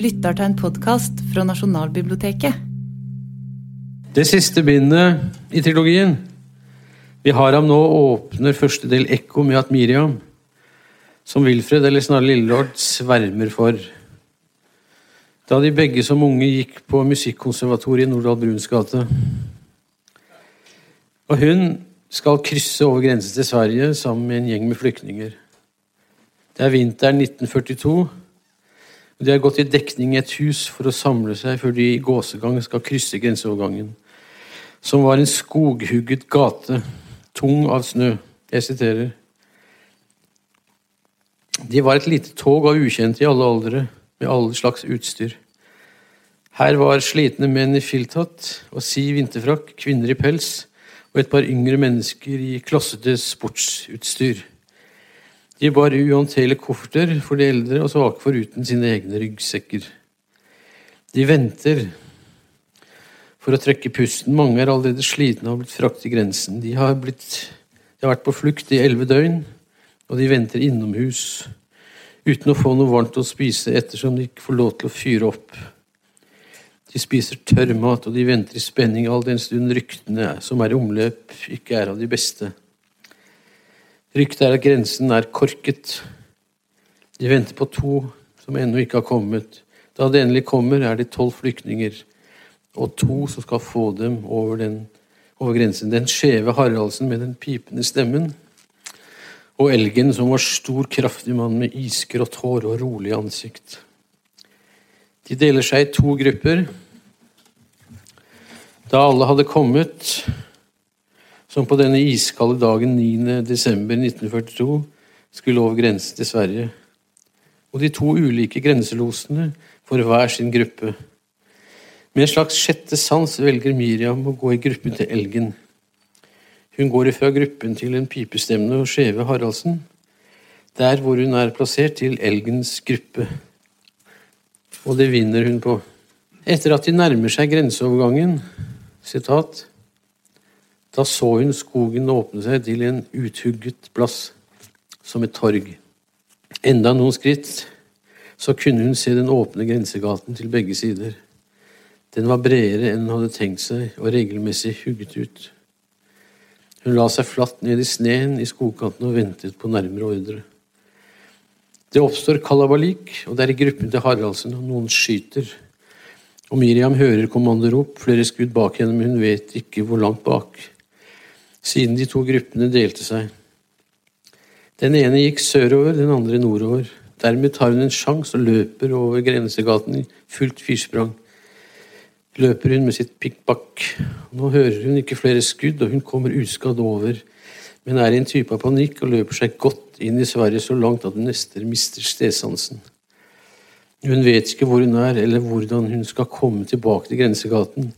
lytter til en podkast fra Nasjonalbiblioteket. Det siste bindet i trilogien. Vi har ham nå åpner første del ekko med at Miriam, som Wilfred eller snarere Lillelord, svermer for. Da de begge som unge gikk på musikkonservatoriet i Nordahl Bruns gate. Og hun skal krysse over grensen til Sverige sammen med en gjeng med flyktninger. Det er vinteren 1942. De har gått i dekning i et hus for å samle seg før de i gåsegang skal krysse grenseovergangen, som var en skoghugget gate, tung av snø. Jeg siterer. De var et lite tog av ukjente i alle aldre, med alle slags utstyr. Her var slitne menn i filthatt og si vinterfrakk, kvinner i pels og et par yngre mennesker i klossete sportsutstyr. De bar uhåndterlige kofferter for de eldre og svake foruten sine egne ryggsekker. De venter for å trekke pusten. Mange er allerede slitne og har blitt fraktet til grensen. De har, blitt, de har vært på flukt i elleve døgn, og de venter innomhus uten å få noe varmt å spise ettersom de ikke får lov til å fyre opp. De spiser tørr mat, og de venter i spenning all den stund ryktene som er i omløp, ikke er av de beste. Ryktet er at grensen er korket. De venter på to som ennå ikke har kommet. Da det endelig kommer, er det tolv flyktninger og to som skal få dem over, den, over grensen. Den skjeve Haraldsen med den pipende stemmen og elgen som var stor, kraftig mann med isgrått hår og rolig ansikt. De deler seg i to grupper. Da alle hadde kommet, som på denne iskalde dagen 9.12.1942 skulle over grensen til Sverige. Og de to ulike grenselosene for hver sin gruppe. Med en slags sjette sans velger Miriam å gå i gruppen til Elgen. Hun går ifra gruppen til en pipestemmende og skjeve Haraldsen, der hvor hun er plassert, til Elgens gruppe. Og det vinner hun på. Etter at de nærmer seg grenseovergangen, sitat, da så hun skogen åpne seg til en uthugget plass, som et torg. Enda noen skritt, så kunne hun se den åpne grensegaten til begge sider. Den var bredere enn hun hadde tenkt seg, og regelmessig hugget ut. Hun la seg flatt ned i sneen i skogkanten og ventet på nærmere ordre. Det oppstår kalabalik, og det er i gruppen til Haraldsen, og noen skyter. Og Miriam hører kommandorop, flere skudd bak henne, men hun vet ikke hvor langt bak siden de to gruppene delte seg. Den ene gikk sørover, den andre nordover. Dermed tar hun en sjanse og løper over grensegaten i fullt fyrsprang. Løper hun med sitt pikkpakk. Nå hører hun ikke flere skudd, og hun kommer uskadd over, men er i en type av panikk og løper seg godt inn i Sverige så langt at hun nesten mister stedsansen. Hun vet ikke hvor hun er, eller hvordan hun skal komme tilbake til grensegaten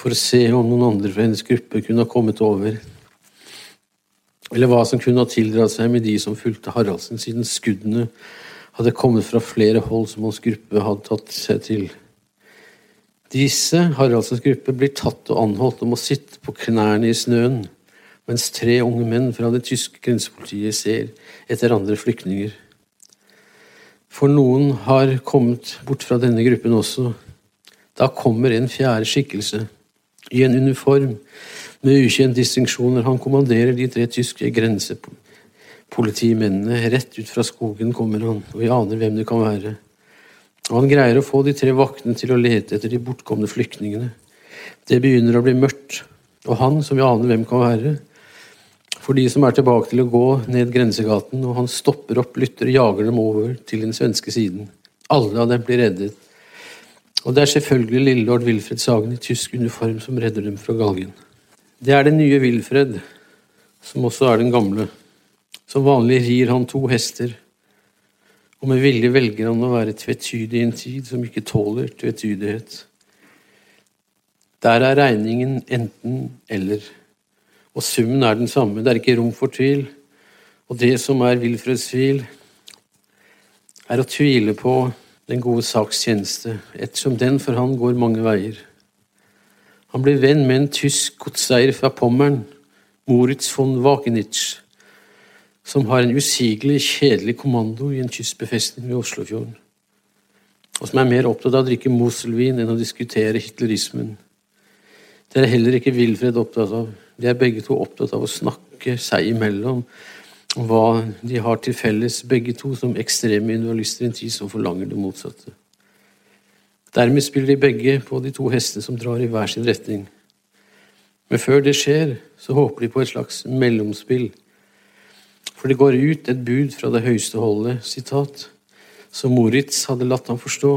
for å se om noen andre fra hennes gruppe kunne ha kommet over, eller hva som kunne ha tildratt seg med de som fulgte Haraldsen, siden skuddene hadde kommet fra flere hold som hans gruppe hadde tatt seg til. Disse, Haraldsens gruppe, blir tatt og anholdt og må sitte på knærne i snøen, mens tre unge menn fra det tyske grensepolitiet ser etter andre flyktninger. For noen har kommet bort fra denne gruppen også. Da kommer en fjerde skikkelse i en uniform med ukjent distinksjoner. Han kommanderer de tre tyske grensepolitimennene. Rett ut fra skogen kommer han, og vi aner hvem det kan være. Og han greier å få de tre vaktene til å lete etter de bortkomne flyktningene. Det begynner å bli mørkt, og han, som vi aner hvem kan være, for de som er tilbake til å gå ned grensegaten, og han stopper opp, lytter og jager dem over til den svenske siden. Alle av dem blir reddet. Og det er selvfølgelig lille lord Wilfred Sagen i tysk uniform som redder dem fra galgen. Det er den nye Wilfred, som også er den gamle. Som vanlig rir han to hester, og med vilje velger han å være tvetydig i en tid som ikke tåler tvetydighet. Der er regningen enten-eller, og summen er den samme. Det er ikke rom for tvil, og det som er Wilfreds tvil, er å tvile på den gode saks tjeneste, ettersom den for han går mange veier. Han ble venn med en tysk godseier fra Pommern, Moritz von Wagenitsch, som har en usigelig kjedelig kommando i en tysk befestning ved Oslofjorden. og som er mer opptatt av å drikke Moselvin enn å diskutere hitlerismen. Det er heller ikke Wilfred opptatt av. De er begge to opptatt av å snakke seg imellom om hva de har til felles, begge to som ekstreme individualister i en tid som forlanger det motsatte. Dermed spiller de begge på de to hestene som drar i hver sin retning. Men før det skjer, så håper de på et slags mellomspill. For det går ut et bud fra det høyeste holdet, sitat, som Moritz hadde latt ham forstå.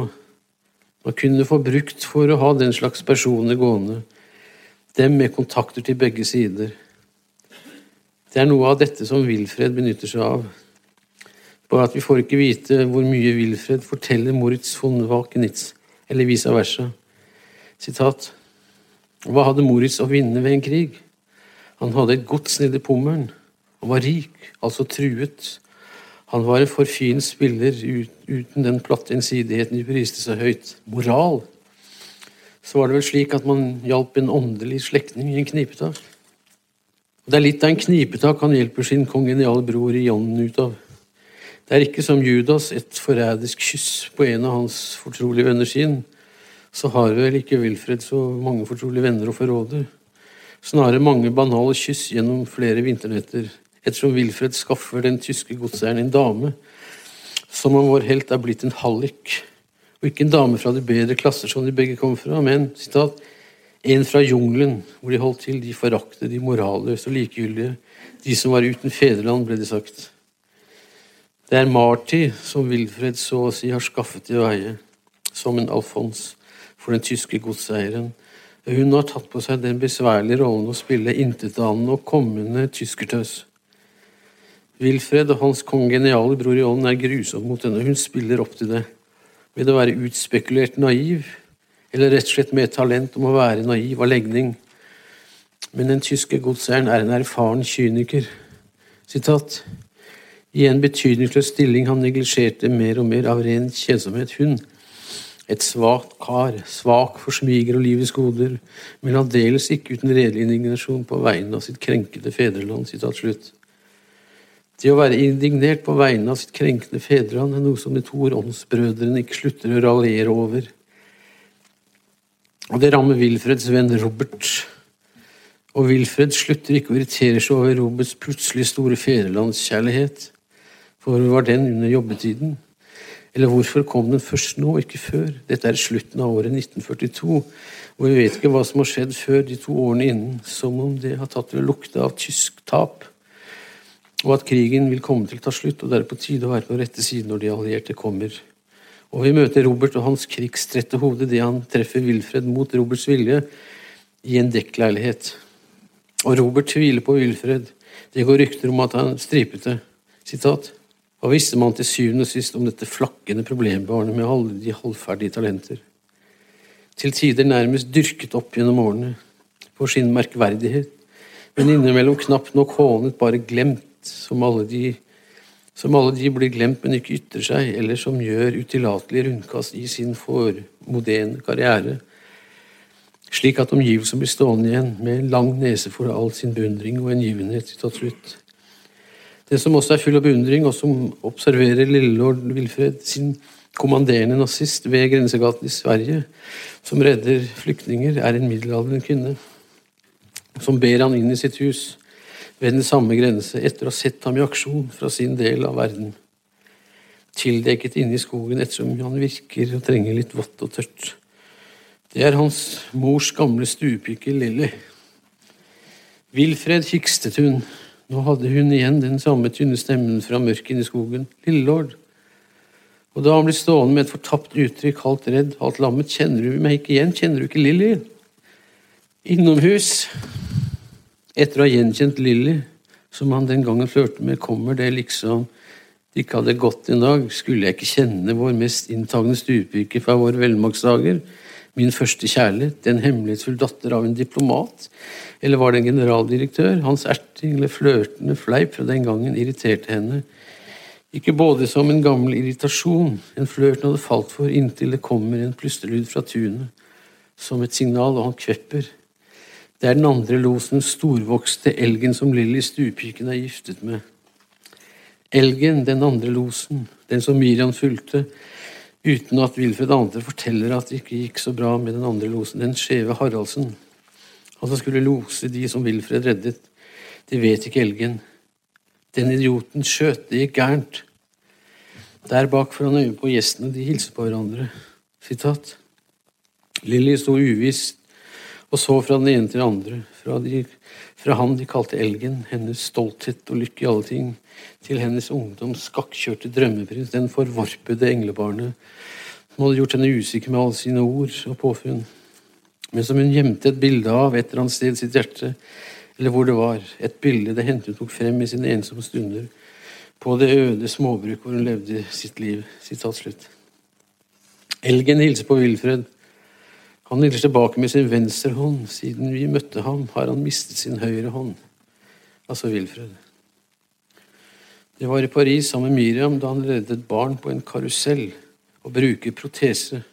Man kunne få brukt for å ha den slags personer gående, dem med kontakter til begge sider. Det er noe av dette som Wilfred benytter seg av. Bare at vi får ikke vite hvor mye Wilfred forteller Moritz von Wakenitz, eller vice versa. Sitat. Hva hadde Moritz å vinne ved en krig? Han hadde et gods nede i Pommern. Han var rik, altså truet. Han var en forfin spiller uten den platte ensidigheten de priste så høyt. Moral så var det vel slik at man hjalp en åndelig slektning i en knipetak. Og Det er litt av en knipetak han hjelper sin kongeniale bror ånden ut av. Det er ikke som Judas et forrædisk kyss på en av hans fortrolige venner sin. Så har vel ikke Wilfred så mange fortrolige venner å forråde. Snarere mange banale kyss gjennom flere vinternetter, ettersom Wilfred skaffer den tyske godseieren en dame som om vår helt er blitt en hallik og ikke en dame fra de bedre klasser som de begge kommer fra, men citat, en fra jungelen, hvor de holdt til, de forakte de moralløse og likegyldige, de som var uten fedreland, ble det sagt. Det er Marty som Wilfred så å si har skaffet til veie, som en Alfons for den tyske godseieren. Hun har tatt på seg den besværlige rollen å spille intetanende og kommende tyskertøs. Wilfred og hans kongeniale bror i ånden er grusomme mot henne. Hun spiller opp til det ved å være utspekulert naiv, eller rett og slett med talent om å være naiv av legning. Men den tyske godseieren er en erfaren kyniker. Sitat. I en betydningsløs stilling han neglisjerte mer og mer av ren kjedsomhet. Hun, et svakt kar, svak for smiger og livets goder, men aldeles ikke uten redelig indignasjon på vegne av sitt krenkede fedreland. Sitat slutt. Det å være indignert på vegne av sitt krenkende fedreland er noe som de to åndsbrødrene ikke slutter å raljere over. Og det rammer Wilfreds venn Robert. Og Wilfred slutter ikke å irritere seg over Roberts plutselig store fedrelandskjærlighet. For hvor var den under jobbetiden? Eller hvorfor kom den først nå, ikke før? Dette er slutten av året 1942, og vi vet ikke hva som har skjedd før de to årene innen, som om det har tatt ved lukte av tysk tap og at krigen vil komme til å ta slutt, og det er på tide å være på rette side når de allierte kommer. Og vi møter Robert og hans krigstrette hode det han treffer Wilfred mot Roberts vilje i en dekkleilighet. Og Robert tviler på Wilfred. Det går rykter om at han stripet det. Sitat. Hva visste man til syvende og sist om dette flakkende problembarnet med alle de halvferdige talenter? Til tider nærmest dyrket opp gjennom årene for sin merkverdighet, men innimellom knapt nok hånet, bare glemt som alle de som alle de blir glemt, men ikke ytrer seg, eller som gjør utilatelige rundkast i sin formodene karriere, slik at omgivelsene blir stående igjen med en lang nese for all sin beundring og engivenhet. slutt. Det som også er full av beundring, og som observerer lillelord Wilfred, sin kommanderende nazist ved grensegaten i Sverige, som redder flyktninger, er en middelaldrende kvinne, som ber han inn i sitt hus ved den samme grense etter å ha sett ham i aksjon fra sin del av verden. Tildekket inne i skogen ettersom han virker og trenger litt vått og tørt. Det er hans mors gamle stuepike Lilly. Wilfred hikstet hun. Nå hadde hun igjen den samme tynne stemmen fra mørket inne i skogen. Lillelord. Og da han ble stående med et fortapt uttrykk, halvt redd, halvt lammet, kjenner du meg ikke igjen, kjenner du ikke Lilly? Innomhus etter å ha gjenkjent Lilly, som han den gangen flørte med, kommer det liksom det ikke hadde gått en dag, skulle jeg ikke kjenne vår mest inntagende stuepike fra våre velmaktsdager, min første kjærlighet, den hemmelighetsfull datter av en diplomat, eller var det en generaldirektør? Hans erting eller flørtende fleip fra den gangen irriterte henne. Ikke både som en gammel irritasjon, en flørt hun hadde falt for, inntil det kommer en plystrelyd fra tunet, som et signal, og han kvepper. Det er den andre losen, storvokste elgen som Lilly Stupiken er giftet med. Elgen, den andre losen, den som Miriam fulgte, uten at Wilfred Andre forteller at det ikke gikk så bra med den andre losen, den skjeve Haraldsen. Han som skulle lose de som Wilfred reddet. De vet ikke elgen. Den idioten skjøt, det gikk gærent. Der bak foran øyet på gjestene, de hilser på hverandre. Sitat. Lilly sto uvisst og så fra den ene til den andre, fra, de, fra han de kalte elgen, hennes stolthet og lykke i alle ting, til hennes ungdoms skakkjørte drømmeprins, den forvarpede englebarnet som hadde gjort henne usikker med alle sine ord og påfunn, men som hun gjemte et bilde av et eller annet sted i sitt hjerte, eller hvor det var, et bilde det hendte hun tok frem i sine ensomme stunder, på det øde småbruk hvor hun levde sitt liv. Sitat slutt. Elgen hilser på Wilfred. Han ligger tilbake med sin venstre hånd. Siden vi møtte ham, har han mistet sin høyre hånd. Altså Wilfred. Det var i Paris sammen med Miriam da han reddet barn på en karusell og bruker protese.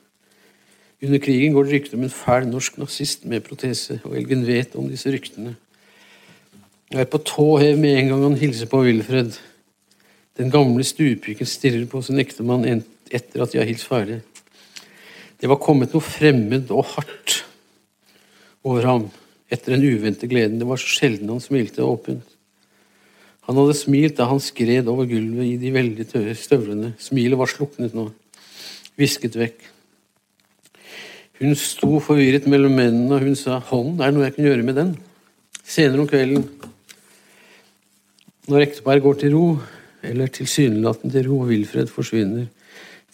Under krigen går det rykter om en fæl norsk nazist med protese, og Elgen vet om disse ryktene. Jeg er på tå hev med en gang han hilser på Wilfred. Den gamle stuepiken stirrer på sin ektemann etter at de har hilst ferdig. Det var kommet noe fremmed og hardt over ham etter den uventede gleden. Det var så sjelden han smilte åpent. Han hadde smilt da han skred over gulvet i de veldig tørre støvlene. Smilet var sluknet nå, visket vekk. Hun sto forvirret mellom mennene, og hun sa 'Hånden, er det noe jeg kan gjøre med den?' Senere om kvelden, når ekteparet går til ro, eller tilsynelatende til ro, og Wilfred forsvinner,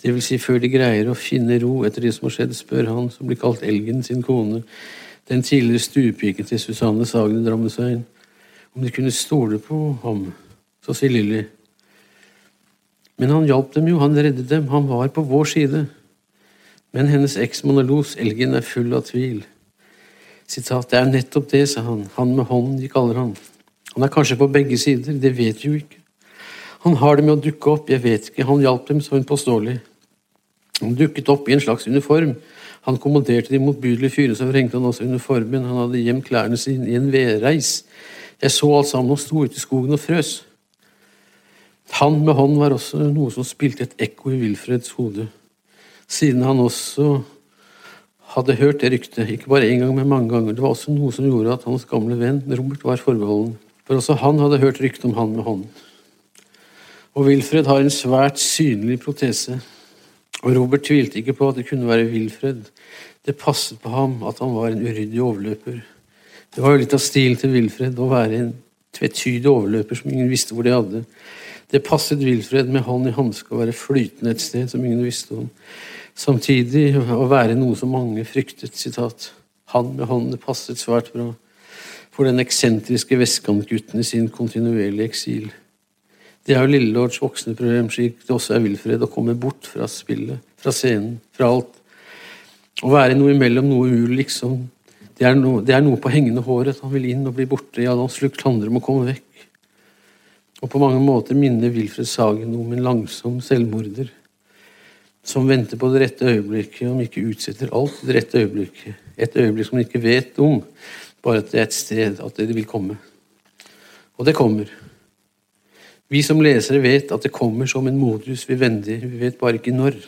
det vil si før de greier å finne ro etter det som har skjedd, spør han, som blir kalt Elgen, sin kone, den tidligere stuepiken til Susanne Sagen i Drammensveien, om de kunne stole på ham. Så sier Lilly. Men han hjalp dem jo, han reddet dem, han var på vår side. Men hennes eksmann og los, Elgen er full av tvil. Sitat, det er nettopp det, sa han, han med hånden de kaller han. Han er kanskje på begge sider, det vet vi jo ikke. Han har det med å dukke opp, jeg vet ikke, han hjalp dem så påståelig. Han dukket opp i en slags uniform. Han kommanderte de motbydelige fyrene, så vrengte han også uniformen. Han hadde gjemt klærne sine i en vedreis. Jeg så alt sammen og sto ute i skogen og frøs. Han med hånd var også noe som spilte et ekko i Wilfreds hode. Siden han også hadde hørt det ryktet, ikke bare én gang, men mange ganger. Det var også noe som gjorde at hans gamle venn Robert var forbeholden. For også han hadde hørt ryktet om han med hånden. Og Wilfred har en svært synlig protese. Og Robert tvilte ikke på at det kunne være Wilfred. Det passet på ham at han var en uryddig overløper. Det var jo litt av stilen til Wilfred å være en tvetydig overløper som ingen visste hvor de hadde. Det passet Wilfred med hånd i hanske å være flytende et sted som ingen visste om. Samtidig å være noe som mange fryktet. sitat. Han med hånden passet svært bra for den eksentriske vestkantgutten i sin kontinuerlige eksil. Det er jo Lillelords voksne program slik det også er Wilfred, å komme bort fra spillet, fra scenen, fra alt. Å være noe imellom, noe umulig, liksom. Det er, noe, det er noe på hengende håret. Han vil inn og bli borte. Ja, han slukt handler om å komme vekk. Og på mange måter minner Wilfred Sagen om en langsom selvmorder som venter på det rette øyeblikket, om ikke utsetter alt det rette øyeblikket. Et øyeblikk som han ikke vet om, bare at det er et sted, at det vil komme. Og det kommer. Vi som lesere vet at det kommer som en modus vivendi. Vi vet bare ikke når.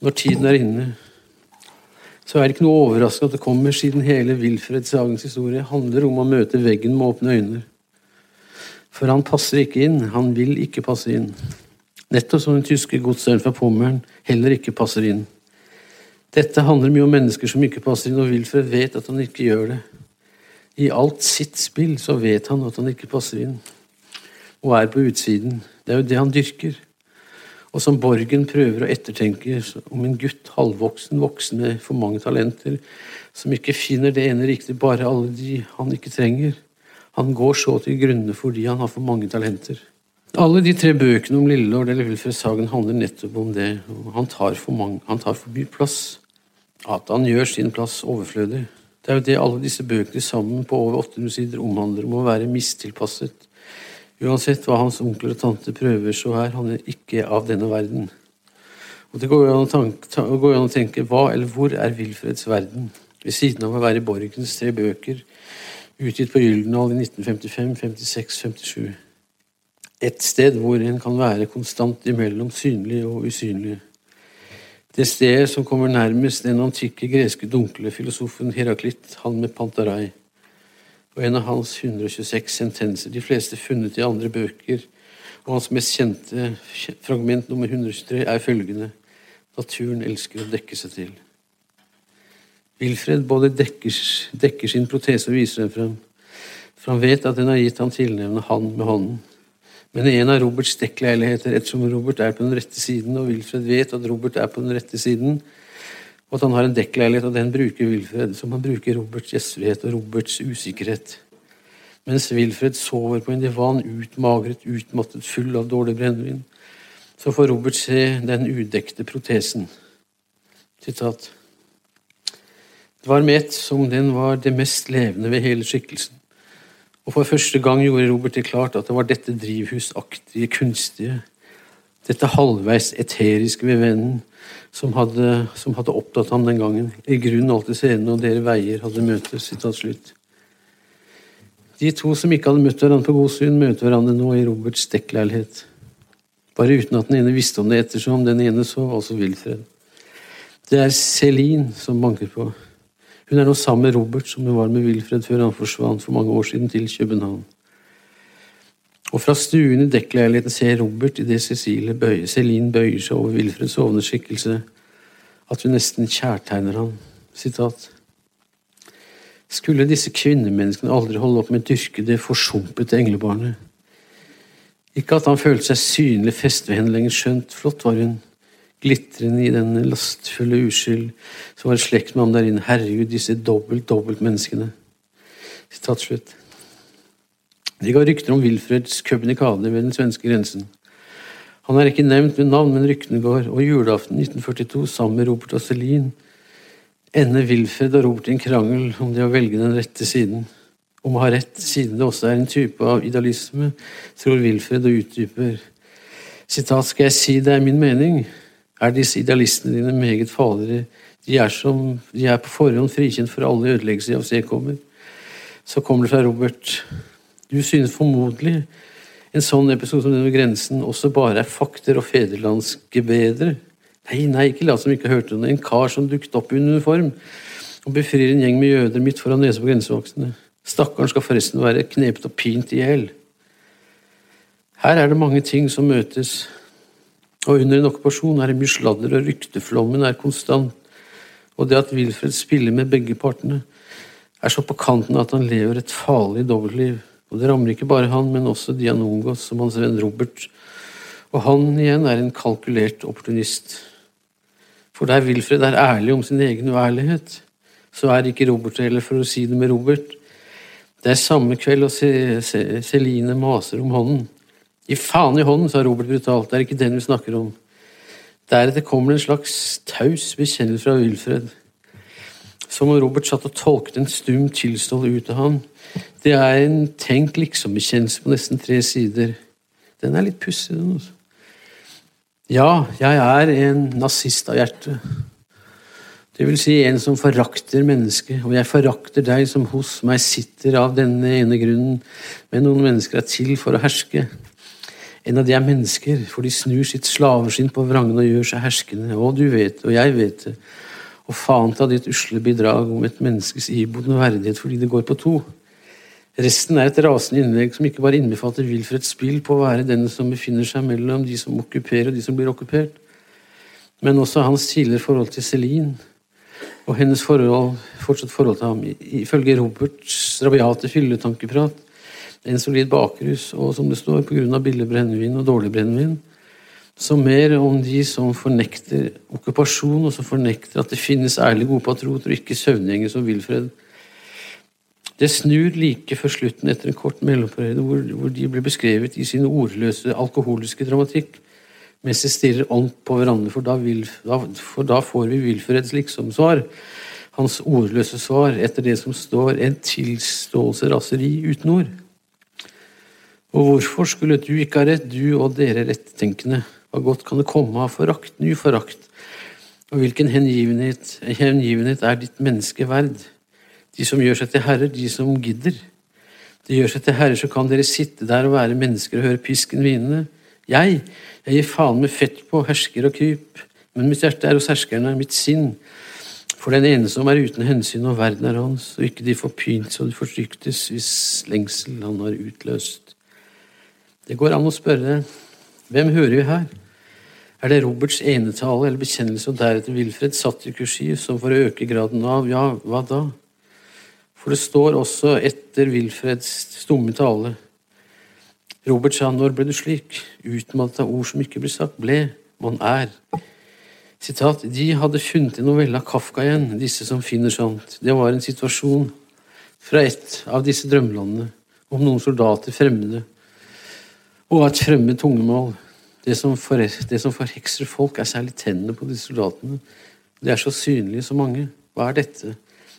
Når tiden er inne, så er det ikke noe overraskende at det kommer, siden hele Wilfred Sagens historie handler om å møte veggen med åpne øyne. For han passer ikke inn. Han vil ikke passe inn. Nettopp som den tyske godseieren fra Pommern heller ikke passer inn. Dette handler mye om mennesker som ikke passer inn, og Wilfred vet at han ikke gjør det. I alt sitt spill så vet han at han ikke passer inn og er på utsiden. Det er jo det han dyrker. Og som Borgen prøver å ettertenke om en gutt, halvvoksen, voksen med for mange talenter, som ikke finner det ene riktig, bare alle de han ikke trenger. Han går så til grunne fordi han har for mange talenter. Alle de tre bøkene om Lillelord eller Wilfred Sagen handler nettopp om det. Han tar for, mange, han tar for mye plass. At han gjør sin plass overflødig. Det er jo det alle disse bøkene sammen på over 800 sider omhandler om å være mistilpasset. Uansett hva hans onkler og tante prøver, så er han ikke av denne verden. Og Det går jo an å, tenke hva eller hvor er Wilfreds verden? Ved siden av å være Borgens tre bøker, utgitt på Gyldendal i 1955, 56, 57. Et sted hvor en kan være konstant imellom synlig og usynlig. Det stedet som kommer nærmest den antikke greske dunkle filosofen Heraklit, han med Pantarai. Og en av hans 126 sentenser, de fleste funnet i andre bøker, og hans mest kjente fragment nummer 123 er følgende Naturen elsker å dekke seg til. Wilfred både dekker, dekker sin protese og viser den frem, for han vet at den har gitt han tilnevnet 'han med hånden'. Men en av Roberts dekkleiligheter, ettersom Robert er på den rette siden, og Wilfred vet at Robert er på den rette siden, og at han har en dekkleilighet, og den bruker Wilfred, som han bruker Roberts gjestfrihet og Roberts usikkerhet. Mens Wilfred sover på en divan, utmagret, utmattet, full av dårlig brennevin, så får Robert se den udekte protesen. Sitat. Det var med ett som den var det mest levende ved hele skikkelsen. Og for første gang gjorde Robert det klart at det var dette drivhusaktige, kunstige, dette halvveis eteriske ved vennen, som hadde, som hadde opptatt ham den gangen. I grunnen det scenen og dere veier hadde møtes. Slutt. De to som ikke hadde møtt hverandre på Godsund, møter hverandre nå i Roberts dekkleilighet. Bare uten at den ene visste om det, ettersom den ene sov, altså Wilfred. Det er Celine som banker på. Hun er nå sammen med Robert, som hun var med Wilfred før han forsvant for mange år siden til København. Og fra stuen i dekkleiligheten ser Robert idet Celine bøyer seg over Wilfreds sovende skikkelse, at hun nesten kjærtegner ham. Sitat. Skulle disse kvinnemenneskene aldri holde opp med å dyrke det forsumpete englebarnet? Ikke at han følte seg synlig fest ved henne lenger, skjønt flott var hun, glitrende i den lastfulle uskyld som var i slekt med ham der inne. Herregud, disse dobbelt, dobbelt menneskene. Sitat slutt. De ga rykter om Wilfreds købnikade ved den svenske grensen. Han er ikke nevnt ved navn, men ryktene går, og julaften 1942, sammen med Robert og Celine, ender Wilfred og Robert i en krangel om det å velge den rette siden. Om å ha rett, siden det også er en type av idealisme, tror Wilfred og utdyper. Sitat, skal jeg si det er min mening? Er disse idealistene dine meget farligere? De er, som, de er på forhånd frikjent for alle ødeleggelser de avstedkommer. Så kommer det fra Robert. Du synes formodentlig en sånn episode som den ved grensen også bare er fakter og fedrelandske bedre. Nei, nei, ikke lat som ikke hørte det. En kar som dukket opp i uniform og befrir en gjeng med jøder midt foran nesa på grensevoksne. Stakkaren skal forresten være knepet og pint i hjel. Her er det mange ting som møtes, og under en okkupasjon er det mye sladder, og rykteflommen er konstant. Og det at Wilfred spiller med begge partene, er så på kanten at han lever et farlig dobbeltliv. Og det rammer ikke bare han, men også Dianongos, som hans venn Robert. Og han igjen er en kalkulert opportunist. For der Wilfred er ærlig om sin egen uærlighet, så er ikke Robert heller, for å si det med Robert. Det er samme kveld, og Celine maser om hånden. Gi faen i hånden, sa Robert brutalt, det er ikke den vi snakker om. Deretter kommer en slags taus bekjennelse fra Wilfred. Som om Robert satt og tolket en stum tilståelse ut av han. Det er en tenk liksom-bekjennelse på nesten tre sider. Den er litt pussig, den også. Ja, jeg er en nazist av hjerte. Det vil si en som forakter mennesket, og jeg forakter deg som hos meg sitter av denne ene grunnen, men noen mennesker er til for å herske. En av de er mennesker, for de snur sitt slaveskinn på vrangen og gjør seg herskende, og du vet og jeg vet det, og faen ta ditt usle bidrag om et menneskes iboende verdighet fordi det går på to. Resten er et rasende innlegg som ikke bare innbefatter Wilfreds spill på å være den som befinner seg mellom de som okkuperer og de som blir okkupert, men også hans tidligere forhold til Celine og hennes forhold, fortsatt forhold til ham. Ifølge Roberts rabiate fylletankeprat en solid bakrus og, som det står, på grunn av billig brennevin og dårlig brennevin, så mer om de som fornekter okkupasjon, og som fornekter at det finnes ærlig gode patrioter og ikke søvngjengere som Wilfred. Det snur like før slutten etter en kort mellomperiode hvor, hvor, de blir beskrevet i sin ordløse alkoholiske dramatikk, mens de stirrer åndt på hverandre, for da, vil, da, for da får vi Wilfreds liksom-svar. Hans ordløse svar etter det som står en tilståelse raseri uten ord. Og hvorfor skulle du ikke ha rett, du og dere rettenkende? Hva godt kan det komme av forakt, ny forakt? Og hvilken hengivenhet, hengivenhet er ditt menneske verd? De som gjør seg til herrer, de som gidder. De gjør seg til herrer, så kan dere sitte der og være mennesker og høre pisken hvine. Jeg, jeg gir faen med fett på hersker og kryp. Men mitt hjerte er hos herskerne, mitt sinn for den ene som er uten hensyn, og verden er hans, og ikke de forpyntes og de fortryktes hvis lengsel han har utløst. Det går an å spørre hvem hører vi her? Er det Roberts enetale eller bekjennelse og deretter Wilfred satt i kursiv som for å øke graden av ja, hva da? For det står også etter Wilfreds stumme tale. Robert sa, når ble du slik? Utmattet av ord som ikke blir sagt, ble, man er. Sitat, De hadde funnet en novelle av Kafka igjen, disse som finner sånt. Det var en situasjon fra et av disse drømmelandene, om noen soldater fremmede, og et fremmed tungemål. Det som, for, det som forhekser folk, er særlig tennene på disse soldatene. De er så synlige, så mange. Hva er dette?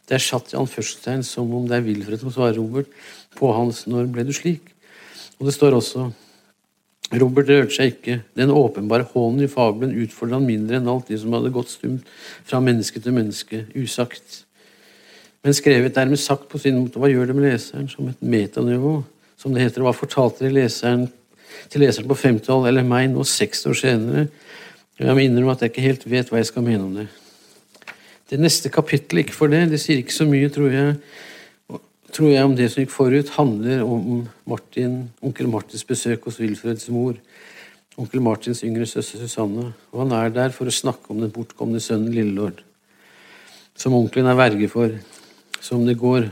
Det er satt i Førstein som om det er Wilfred som svarer Robert på hans 'Når ble du slik?' Og det står også Robert rørte seg ikke. Den åpenbare hånden i fabelen utfordret han mindre enn alt de som hadde gått stumt fra menneske til menneske, usagt. Men skrevet dermed sagt på sin måte, hva gjør det med leseren som et metanivå? Som det heter, hva fortalte de leseren til leseren på 50-tallet, eller meg nå 60 år senere? Jeg må innrømme at jeg ikke helt vet hva jeg skal mene om det. Det neste kapittelet, ikke for det, det sier ikke så mye, tror jeg, tror jeg om det som gikk forut, handler om Martin, onkel Martins besøk hos Wilfreds mor. Onkel Martins yngre søster Susanne. Og han er der for å snakke om den bortkomne sønnen Lillelord. Som onkelen er verge for. Som det går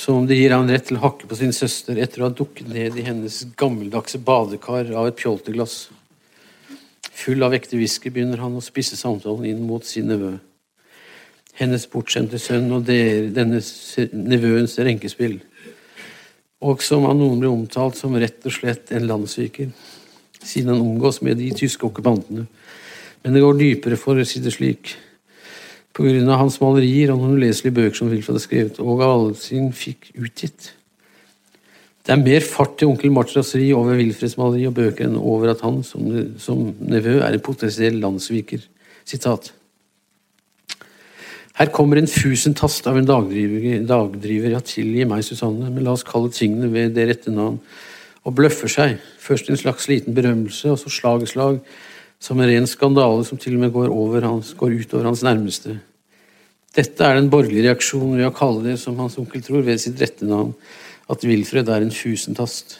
Som om det gir han rett til å hakke på sin søster etter å ha dukket ned i hennes gammeldagse badekar av et pjolterglass. Full av ekte whisky begynner han å spisse samtalen inn mot sin nevø hennes bortskjemte sønn og denne nevøens renkespill, og som av noen ble omtalt som rett og slett en landssviker, siden han omgås med de tyske okkupantene. Men det går dypere, for å si det slik. På grunn av hans malerier og noen uleselige bøker som Wilfred har skrevet, og av alle sin fikk utgitt. Det er mer fart i onkel Marts raseri over Wilfreds maleri og bøker enn over at han som, som nevø er en potensiell landssviker. Sitat. Her kommer en fusentast av en dagdriver, dagdriver ja, tilgi meg, Susanne, men la oss kalle tingene ved det rette navn, og bløffer seg. Først en slags liten berømmelse, og så slag i slag, som en ren skandale som til og med går, hans, går ut over hans nærmeste. Dette er den borgerlige reaksjonen ved å kalle det, som hans onkel tror, ved sitt rette navn, at Wilfred er en fusentast.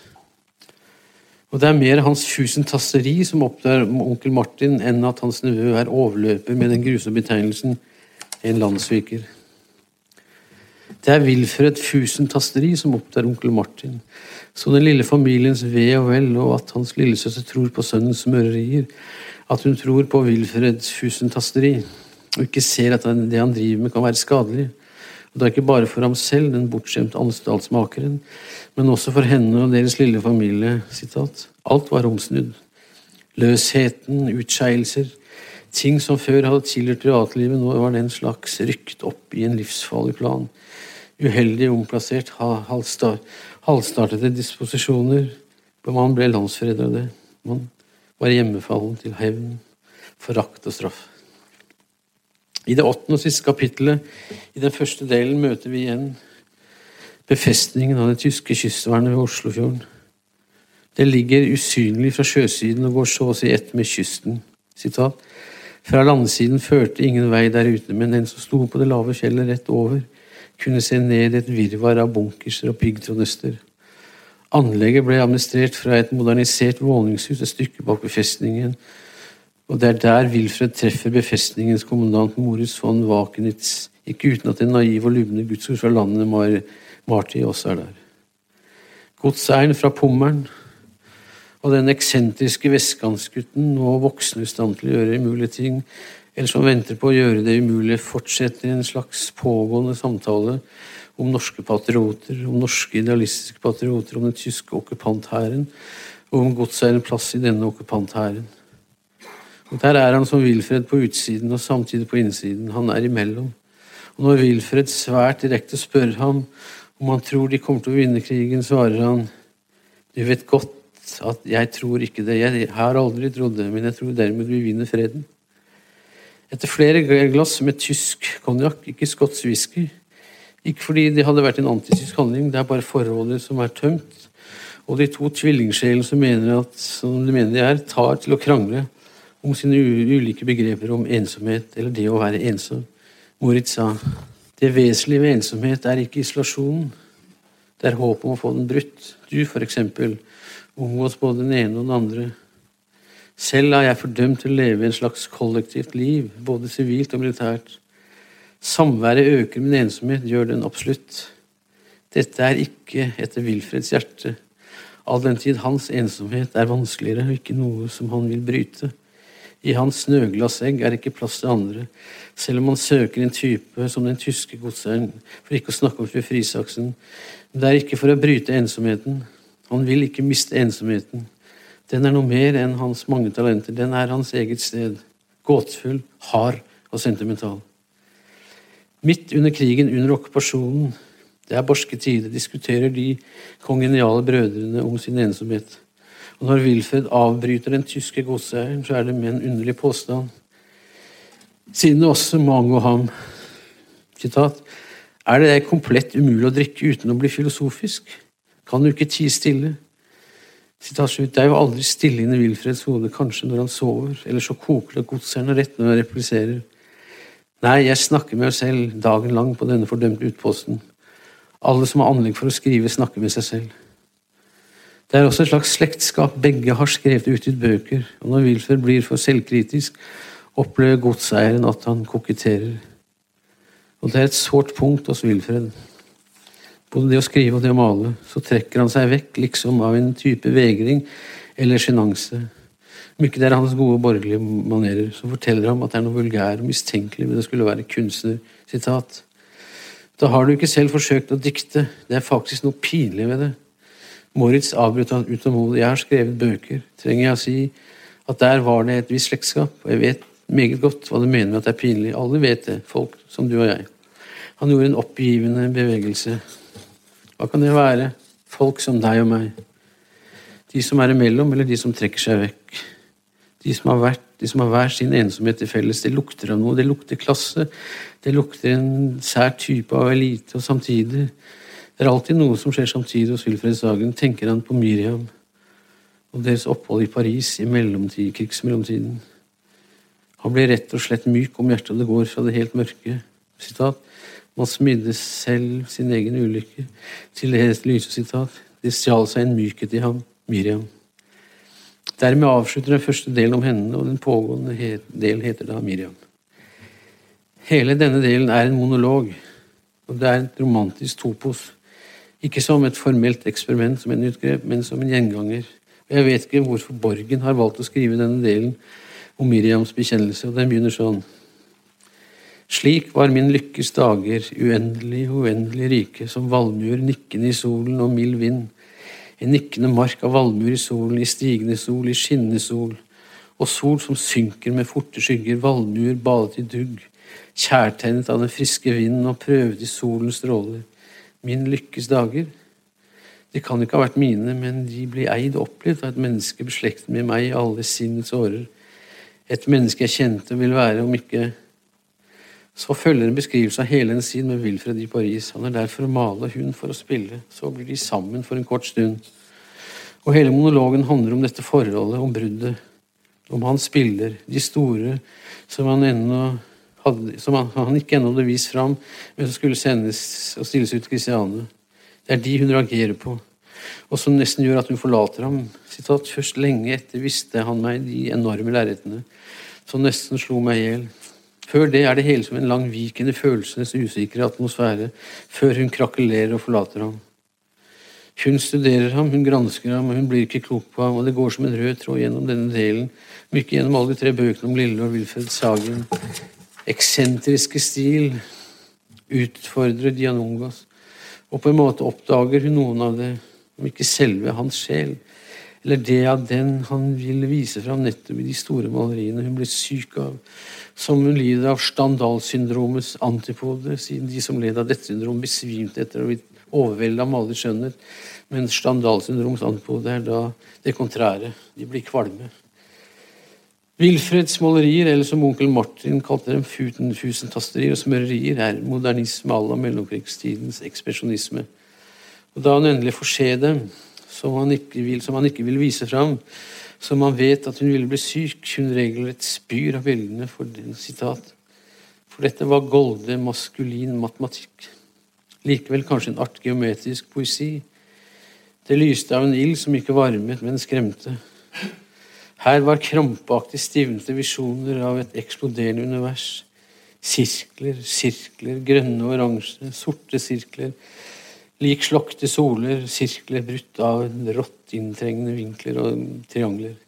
Og det er mer hans fusentasteri som opptar onkel Martin, enn at hans nevø er overløper med den grusomme betegnelsen en landssviker. Det er Wilfred Fusentasteri som opptar onkel Martin. Så den lille familiens ve og vel, og at hans lillesøster tror på sønnens smørerier. At hun tror på Wilfreds Fusentasteri, og ikke ser at det han driver med, kan være skadelig. Og det er ikke bare for ham selv, den bortskjemte anstaltsmakeren, men også for henne og deres lille familie. Citat. Alt var omsnudd. Løsheten, utskeielser, Ting som før hadde tilhørt privatlivet, nå var den slags rykt opp i en livsfarlig plan. Uheldig omplassert, halvstartede disposisjoner. Man ble landsforræder av det. Man var hjemmefallen til hevn, forakt og straff. I det åttende og siste kapittelet i den første delen møter vi igjen befestningen av det tyske kystvernet ved Oslofjorden. Det ligger usynlig fra sjøsiden og går så å si ett med kysten. Sitat. Fra landsiden førte ingen vei der ute, men den som sto på det lave fjellet rett over, kunne se ned i et virvar av bunkerser og piggtrådnøster. Anlegget ble administrert fra et modernisert våningshus et stykke bak befestningen, og det er der Wilfred treffer befestningens kommandant Moritz von Wakenitz, ikke uten at den naive og lubne gudsord fra landet Mar Marti også er der. Godseieren fra Pommern og den eksentriske vestkantsgutten, nå voksen i stand til å gjøre umulige ting, eller som venter på å gjøre det umulige, fortsetter en slags pågående samtale om norske patrioter, om norske idealistiske patrioter, om den tyske okkupanthæren, og om godseieren plass i denne okkupanthæren. Og Der er han som Wilfred på utsiden og samtidig på innsiden. Han er imellom. Og når Wilfred svært direkte spør ham om han tror de kommer til å vinne krigen, svarer han du vet godt at jeg tror ikke det. Jeg har aldri trodd det, men jeg tror dermed vi vinner freden. Etter flere glass med tysk konjakk, ikke skotsk whisky. Ikke fordi det hadde vært en antitysk handling, det er bare forholdet som er tømt. Og de to tvillingsjelene som mener at, som de mener de er, tar til å krangle om sine ulike begreper om ensomhet, eller det å være ensom. Moritz sa det vesentlige ved ensomhet er ikke isolasjonen. Det er håpet om å få den brutt. Du, for eksempel, omgås både den ene og den andre. Selv er jeg fordømt til å leve en slags kollektivt liv, både sivilt og militært. Samværet øker min ensomhet, gjør den absolutt. Dette er ikke etter Wilfreds hjerte, all den tid hans ensomhet er vanskeligere og ikke noe som han vil bryte. I hans snøglassegg er ikke plass til andre, selv om han søker en type som den tyske godseieren, for ikke å snakke om fru Frisaksen. Det er ikke for å bryte ensomheten. Han vil ikke miste ensomheten. Den er noe mer enn hans mange talenter. Den er hans eget sted. Gåtefull, hard og sentimental. Midt under krigen, under okkupasjonen, det er barske tider, diskuterer de kongeniale brødrene om sin ensomhet. Og når Wilfred avbryter den tyske godseieren, så er det med en underlig påstand. Siden det også må angå ham. Citat. Er det komplett umulig å drikke uten å bli filosofisk? Kan du ikke tie stille? Citat slutt. Det er jo aldri stille inni Wilfreds hode, kanskje når han sover, eller så koker det godseieren rett når han repliserer. Nei, jeg snakker med meg selv dagen lang på denne fordømte utposten. Alle som har anlegg for å skrive, snakker med seg selv. Det er også et slags slektskap. Begge har skrevet ut i bøker. Og når Wilfer blir for selvkritisk, opplever godseieren at han koketterer. Og det er et sårt punkt hos Wilfred. Både det å skrive og det å male. Så trekker han seg vekk liksom av en type vegring eller sjenanse. Om ikke det er hans gode borgerlige manerer, så forteller han at det er noe vulgær og mistenkelig ved det skulle være kunstner. Sitat. Da har du ikke selv forsøkt å dikte. Det er faktisk noe pinlig ved det. Moritz avbrøt han utålmodig. Jeg har skrevet bøker. Trenger jeg å si at der var det et visst slektskap? Og jeg vet meget godt hva du mener med at det er pinlig. Alle vet det, folk som du og jeg. Han gjorde en oppgivende bevegelse. Hva kan det være? Folk som deg og meg. De som er imellom, eller de som trekker seg vekk. De som har vært, de som har hver sin ensomhet til felles. Det lukter av noe. Det lukter klasse. Det lukter en sær type av elite, og samtidig det er alltid noe som skjer samtidig hos Wilfred Sagen, tenker han på Miriam og deres opphold i Paris i mellomtid, krigsmellomtiden. Han blir rett og slett myk om hjertet, det går fra det helt mørke. Sitat. Man smidde selv sin egen ulykke til det helt lyse sitat. Det stjal seg en mykhet i ham, Miriam. Dermed avslutter den første delen om henne, og den pågående delen heter da Miriam. Hele denne delen er en monolog, og det er et romantisk topos. Ikke som et formelt eksperiment, som en utgrep, men som en gjenganger. Jeg vet ikke hvorfor Borgen har valgt å skrive denne delen om Miriams bekjennelse, og den begynner sånn. Slik var min lykkes dager, uendelig, uendelig rike, som valmuer nikkende i solen og mild vind. En nikkende mark av valmuer i solen, i stigende sol, i skinnende sol. Og sol som synker med forte skygger, valmuer badet i dugg, kjærtegnet av den friske vinden og prøvd i solens stråler min lykkes dager. De kan ikke ha vært mine, men de blir eid og opplevd av et menneske beslektet med meg i alle sinnets årer. Et menneske jeg kjente vil være, om ikke Så følger en beskrivelse av hele hennes tid med Wilfred i Paris. Han er der for å male, hun for å spille. Så blir de sammen for en kort stund. Og hele monologen handler om dette forholdet, om bruddet. Om hans bilder, de store som han ennå hadde, som han, han ikke ennå hadde vist fram, men som skulle sendes og stilles ut til Kristiane. Det er de hun reagerer på, og som nesten gjør at hun forlater ham. Sitat, Først lenge etter visste han meg de enorme lerretene som nesten slo meg i hjel. Før det er det hele som en langvikende følelsenes usikre atmosfære, før hun krakelerer og forlater ham. Hun studerer ham, hun gransker ham, og hun blir ikke klok på ham, og det går som en rød tråd gjennom denne delen, ikke gjennom alle de tre bøkene om Lille og Wilfred Sagen, eksentriske stil utfordrer Dianongos, og på en måte oppdager hun noen av det, om ikke selve hans sjel, eller det av den han vil vise fram nettopp i de store maleriene hun blir syk av, som hun lider av Standal-syndromets antipode, siden de som led av dette syndrom, besvimte etter å ha blitt overveldet av malerlig skjønnhet, men Standal-syndromets antipode er da det kontrære. De blir kvalme. Wilfreds malerier, eller som onkel Martin kalte dem, fusentasterier og smørerier, er modernisme à la mellomkrigstidens ekspresjonisme. Og Da han endelig får se dem, som han, vil, som han ikke vil vise fram, som han vet at hun ville bli syk. Hun regelrett spyr av bildene for den sitat. For dette var golde, maskulin matematikk. Likevel kanskje en art geometrisk poesi. Det lyste av en ild som ikke varmet, men skremte. Her var krampaktig stivnede visjoner av et eksploderende univers. Sirkler, sirkler, grønne og oransje, sorte sirkler. Lik slokte soler, sirkler brutt av rått inntrengende vinkler og triangler.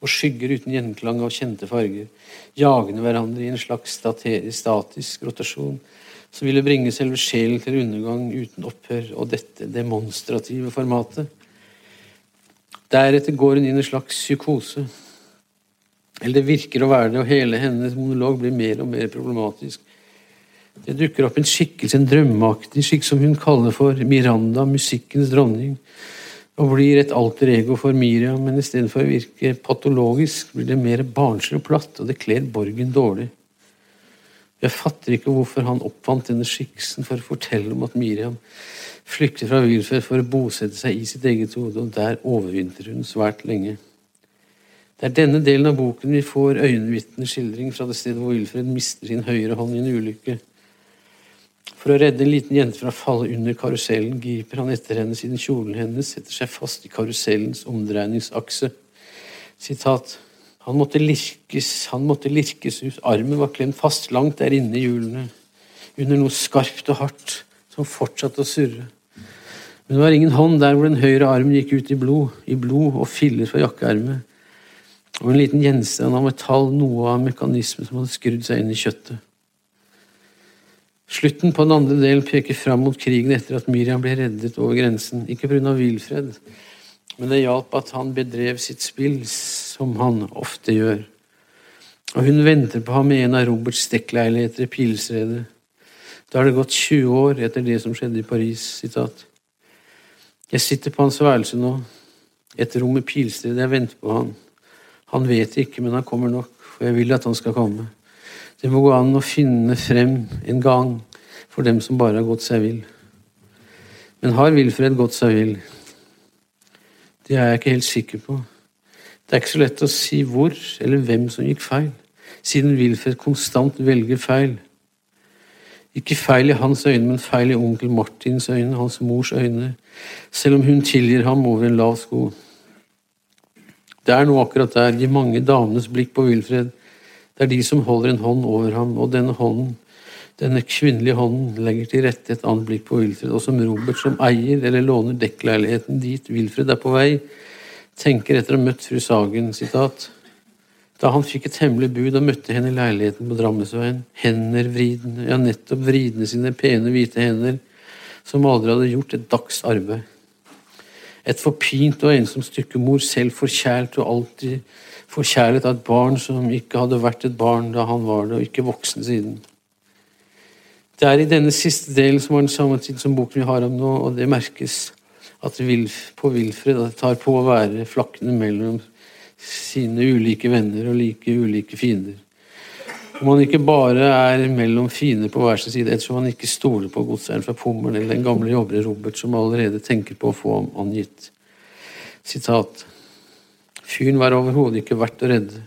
Og skygger uten gjenklang av kjente farger, jagende hverandre i en slags statisk rotasjon som ville bringe selve sjelen til undergang uten opphør, og dette demonstrative formatet. Deretter går hun inn i en slags psykose. Eller det virker å være det, og hele hennes monolog blir mer og mer problematisk. Det dukker opp en skikkelse, en drømmeaktig skikk som hun kaller for Miranda, musikkens dronning, og blir et alter ego for Miriam, men istedenfor å virke patologisk, blir det mer barnslig og platt, og det kler Borgen dårlig. Jeg fatter ikke hvorfor han oppfant denne skikkelsen for å fortelle om at Miriam flykter fra Wilfred for å bosette seg i sitt eget hode, og der overvintrer hun svært lenge. Det er denne delen av boken vi får øyenvitnende skildring fra det stedet hvor Wilfred mister sin høyre hånd i en ulykke. For å redde en liten jente fra å falle under karusellen griper han etter henne siden kjolen hennes setter seg fast i karusellens omdreiningsakse. Sitat han måtte lirkes, han måtte lirkes ut. Armen var klemt fast langt der inne i hjulene, under noe skarpt og hardt som fortsatte å surre. Men det var ingen hånd der hvor den høyre armen gikk ut i blod, i blod og filler fra jakkeermet, og en liten gjenstand av metall, noe av mekanismen som hadde skrudd seg inn i kjøttet. Slutten på den andre delen peker fram mot krigen etter at Miriam ble reddet over grensen, ikke pga. Wilfred, men det hjalp at han bedrev sitt spill, som han ofte gjør. Og hun venter på ham i en av Roberts dekkleiligheter i Pilsredet. Da har det gått 20 år etter det som skjedde i Paris. Sitat. Jeg sitter på hans værelse nå, et rom i Pilstredet, jeg venter på han. Han vet ikke, men han kommer nok, for jeg vil at han skal komme. Det må gå an å finne frem en gang for dem som bare har gått seg vill. Men har Wilfred gått seg vill? Det er jeg ikke helt sikker på. Det er ikke så lett å si hvor eller hvem som gikk feil, siden Wilfred konstant velger feil. Ikke feil i hans øyne, men feil i onkel Martins øyne, hans mors øyne, selv om hun tilgir ham over en lav sko. Det er noe akkurat der, de mange damenes blikk på Wilfred. Det er de som holder en hånd over ham, og denne hånden denne kvinnelige hånden legger til rette et annet blikk på Wilfred, og som Robert, som eier eller låner dekkleiligheten dit Wilfred er på vei, tenker etter å ha møtt fru Sagen, sitat, da han fikk et hemmelig bud og møtte henne i leiligheten på Drammensveien, hender vridende, ja, nettopp vridende sine pene, hvite hender, som aldri hadde gjort et dags arbeid. Et forpint og ensomt stykke mor, selv forkjælt og alltid forkjælet av et barn som ikke hadde vært et barn da han var det, og ikke voksen siden. Det er i denne siste delen som har den samme tid som boken vi har om nå, og det merkes at Wilf, på Wilfred at det tar på å være flakkende mellom sine ulike venner og like ulike fiender. Om han ikke bare er mellom fiender på hver sin side, ettersom han ikke stoler på godseieren fra Pommern eller den gamle jobber Robert, som allerede tenker på å få ham angitt. Sitat. Fyren var overhodet ikke verdt å redde.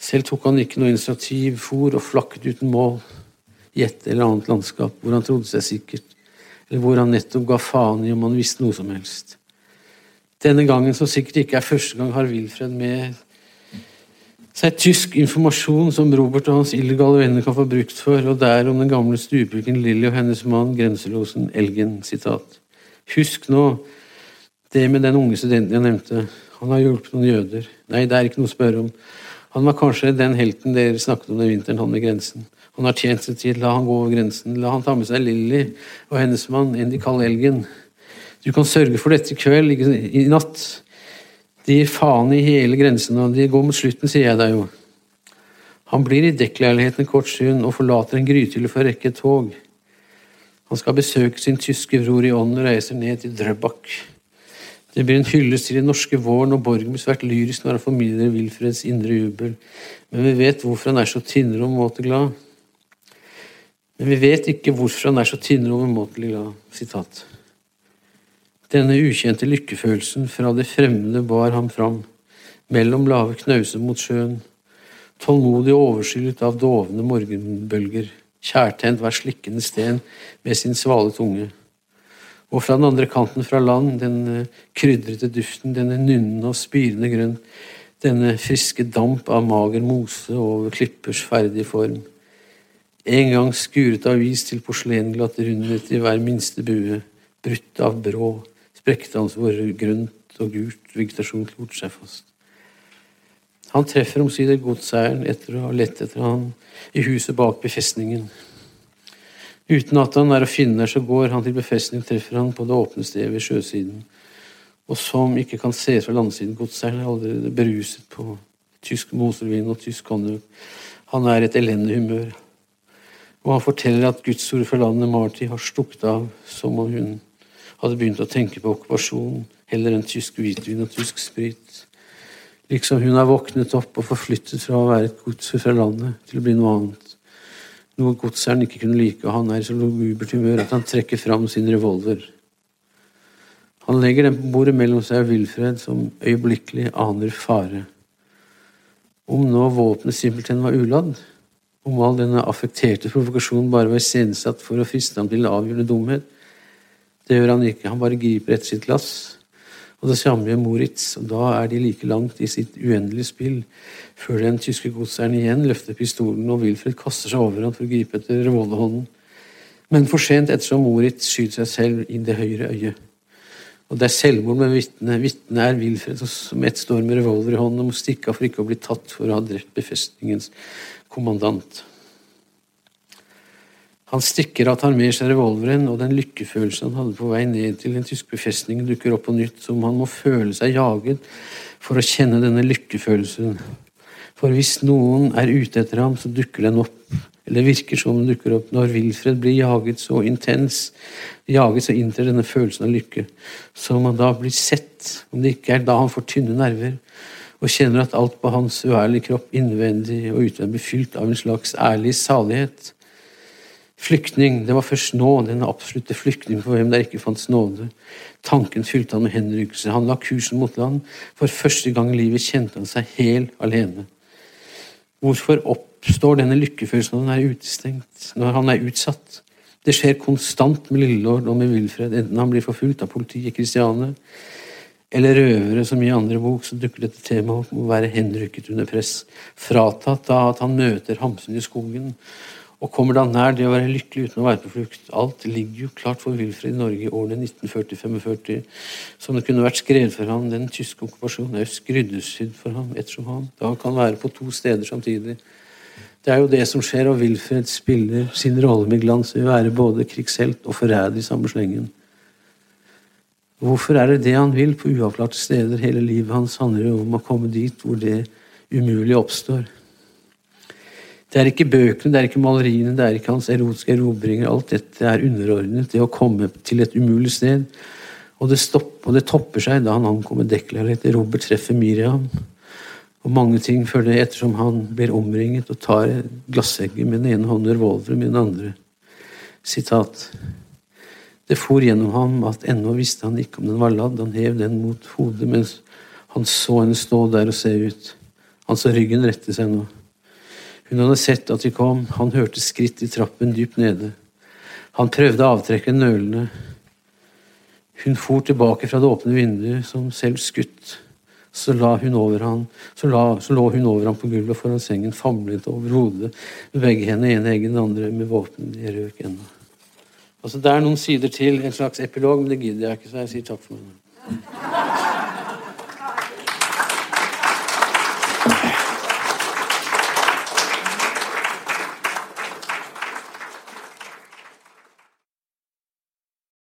Selv tok han ikke noe initiativ, for og flakket uten mål i et eller annet landskap hvor han trodde seg sikkert, eller hvor han nettopp ga faen i om han visste noe som helst. Denne gangen, som sikkert ikke er første gang, har Wilfred med seg tysk informasjon som Robert og hans illegale venner kan få brukt for, og der om den gamle stuepiken Lilly og hennes mann, grenselosen Elgen. Sitat. Husk nå det med den unge studenten jeg nevnte. Han har hjulpet noen jøder. Nei, det er ikke noe å spørre om. Han var kanskje den helten dere snakket om den vinteren, han med grensen. Han har tjent sin tid, la han gå over grensen. La han ta med seg Lilly og hennes mann, inn de kaller Elgen. Du kan sørge for dette i kveld, ikke i natt. De gir faen i hele grensen, og de går mot slutten, sier jeg deg jo. Han blir i dekkleiligheten en kort stund og forlater en grythylle for å rekke et tog. Han skal besøke sin tyske bror i ånden og reiser ned til Drøbak. Det blir en hyllest til den norske våren, og Borgen blir svært lyrisk når han formidler Wilfreds indre jubel. Men vi vet hvorfor han er så tindre og måte glad. Men vi vet ikke hvorfor han er så tindre umåtelig glad. Sitat. Denne ukjente lykkefølelsen fra det fremmede bar ham fram. mellom lave knauser mot sjøen, tålmodig overskyllet av dovne morgenbølger, kjærtent hver slikkende sten med sin svale tunge. Og fra den andre kanten fra land, den eh, krydrete duften, denne nynnende og spirende grønn, denne friske damp av mager mose over klippers ferdige form. En gang skuret av is til porselenglatt rundhet i hver minste bue, brutt av brå, sprekte hans hvor grønt og gult vegetasjon klort seg fast. Han treffer omsider godseieren etter å ha lett etter han i huset bak befestningen. Uten at han er å finne så går han til befestning, treffer han på det åpne stedet ved sjøsiden. Og som ikke kan se fra landsiden, godseieren er allerede beruset på tysk moselvin og tysk konjakk. Han er i et elendig humør. Og han forteller at gudsordet fra landet Marti har stukket av som om hun hadde begynt å tenke på okkupasjon heller enn tysk hvitvin og tysk sprit. Liksom hun har våknet opp og forflyttet fra å være et gods fra landet til å bli noe annet. Noe godseieren ikke kunne like, og han er i så lugubert humør at han trekker fram sin revolver. Han legger den på bordet mellom seg og Wilfred, som øyeblikkelig aner fare. Om nå våpenet simpelthen var uladd, om all denne affekterte provokasjonen bare var iscenesatt for å friste ham til avgjørende dumhet, det gjør han ikke. Han bare griper etter sitt glass og det samme gjør Moritz, og da er de like langt i sitt uendelige spill før den tyske godseieren igjen løfter pistolen, og Wilfred kaster seg over ham for å gripe etter revolverhånden. Men for sent ettersom Moritz skyter seg selv inn det høyre øyet. Og det er selvmord med vitnet. Vitnet er Wilfred, som ett står med revolver i hånden og må stikke av for ikke å bli tatt for å ha drept befestningens kommandant. Han stikker av seg revolveren, og den lykkefølelsen han hadde på vei ned til den tyske befestningen, dukker opp på nytt, som han må føle seg jaget for å kjenne denne lykkefølelsen. For hvis noen er ute etter ham, så dukker den opp. Eller virker som den dukker opp når Wilfred blir jaget så intens. Jaget så inntil denne følelsen av lykke. Som han da blir sett, om det ikke er da han får tynne nerver og kjenner at alt på hans uærlige kropp innvendig og utvendig blir fylt av en slags ærlig salighet. Flyktning, det var først nå, denne absolutte flyktning for hvem der ikke fantes nåde. Tanken fylte han med henrykkelse. Han la kursen mot land. For første gang i livet kjente han seg helt alene. Hvorfor oppstår denne lykkefølelsen når han er utestengt, når han er utsatt? Det skjer konstant med Lillelord og med Wilfred, enten han blir forfulgt av politiet i Kristiane, eller røvere, som i andre bok, så dukker dette temaet opp, å være henrykket under press, fratatt av at han møter Hamsun i skogen og kommer da nær det å være lykkelig uten å være på flukt. Alt ligger jo klart for Wilfred i Norge i årene 1940-45, som det kunne vært skrevet for ham. Den tyske okkupasjonen er jo skreddersydd for ham, ettersom han da kan være på to steder samtidig. Det er jo det som skjer, og Wilfred spiller sin rolle med glans ved å være både krigshelt og forræder i samme slengen. Hvorfor er det det han vil på uavklarte steder? Hele livet hans handler jo om å komme dit hvor det umulige oppstår. Det er ikke bøkene, det er ikke maleriene, det er ikke hans erotiske erobringer. Alt dette er underordnet det å komme til et umulig sted. Og det, stopp, og det topper seg da han ankommer Deklarert. Robert treffer Miriam. Og mange ting følger ettersom han blir omringet og tar glassegget med den ene hånden og revolveren med den andre. Sitat. Det for gjennom ham at ennå visste han ikke om den var ladd. Han hev den mot hodet mens han så henne stå der og se ut. Han så ryggen rette seg nå. Hun hadde sett at de kom, han hørte skritt i trappen dypt nede. Han prøvde å avtrekke nølende. Hun for tilbake fra det åpne vinduet, som selv skutt. Så, la hun over han, så, la, så lå hun over ham på gulvet foran sengen, famlet over hodet med begge hendene, ene eggen, den andre med våpen i røk ennå. Altså, det er noen sider til, en slags epilog, men det gidder jeg ikke, så jeg sier takk for meg.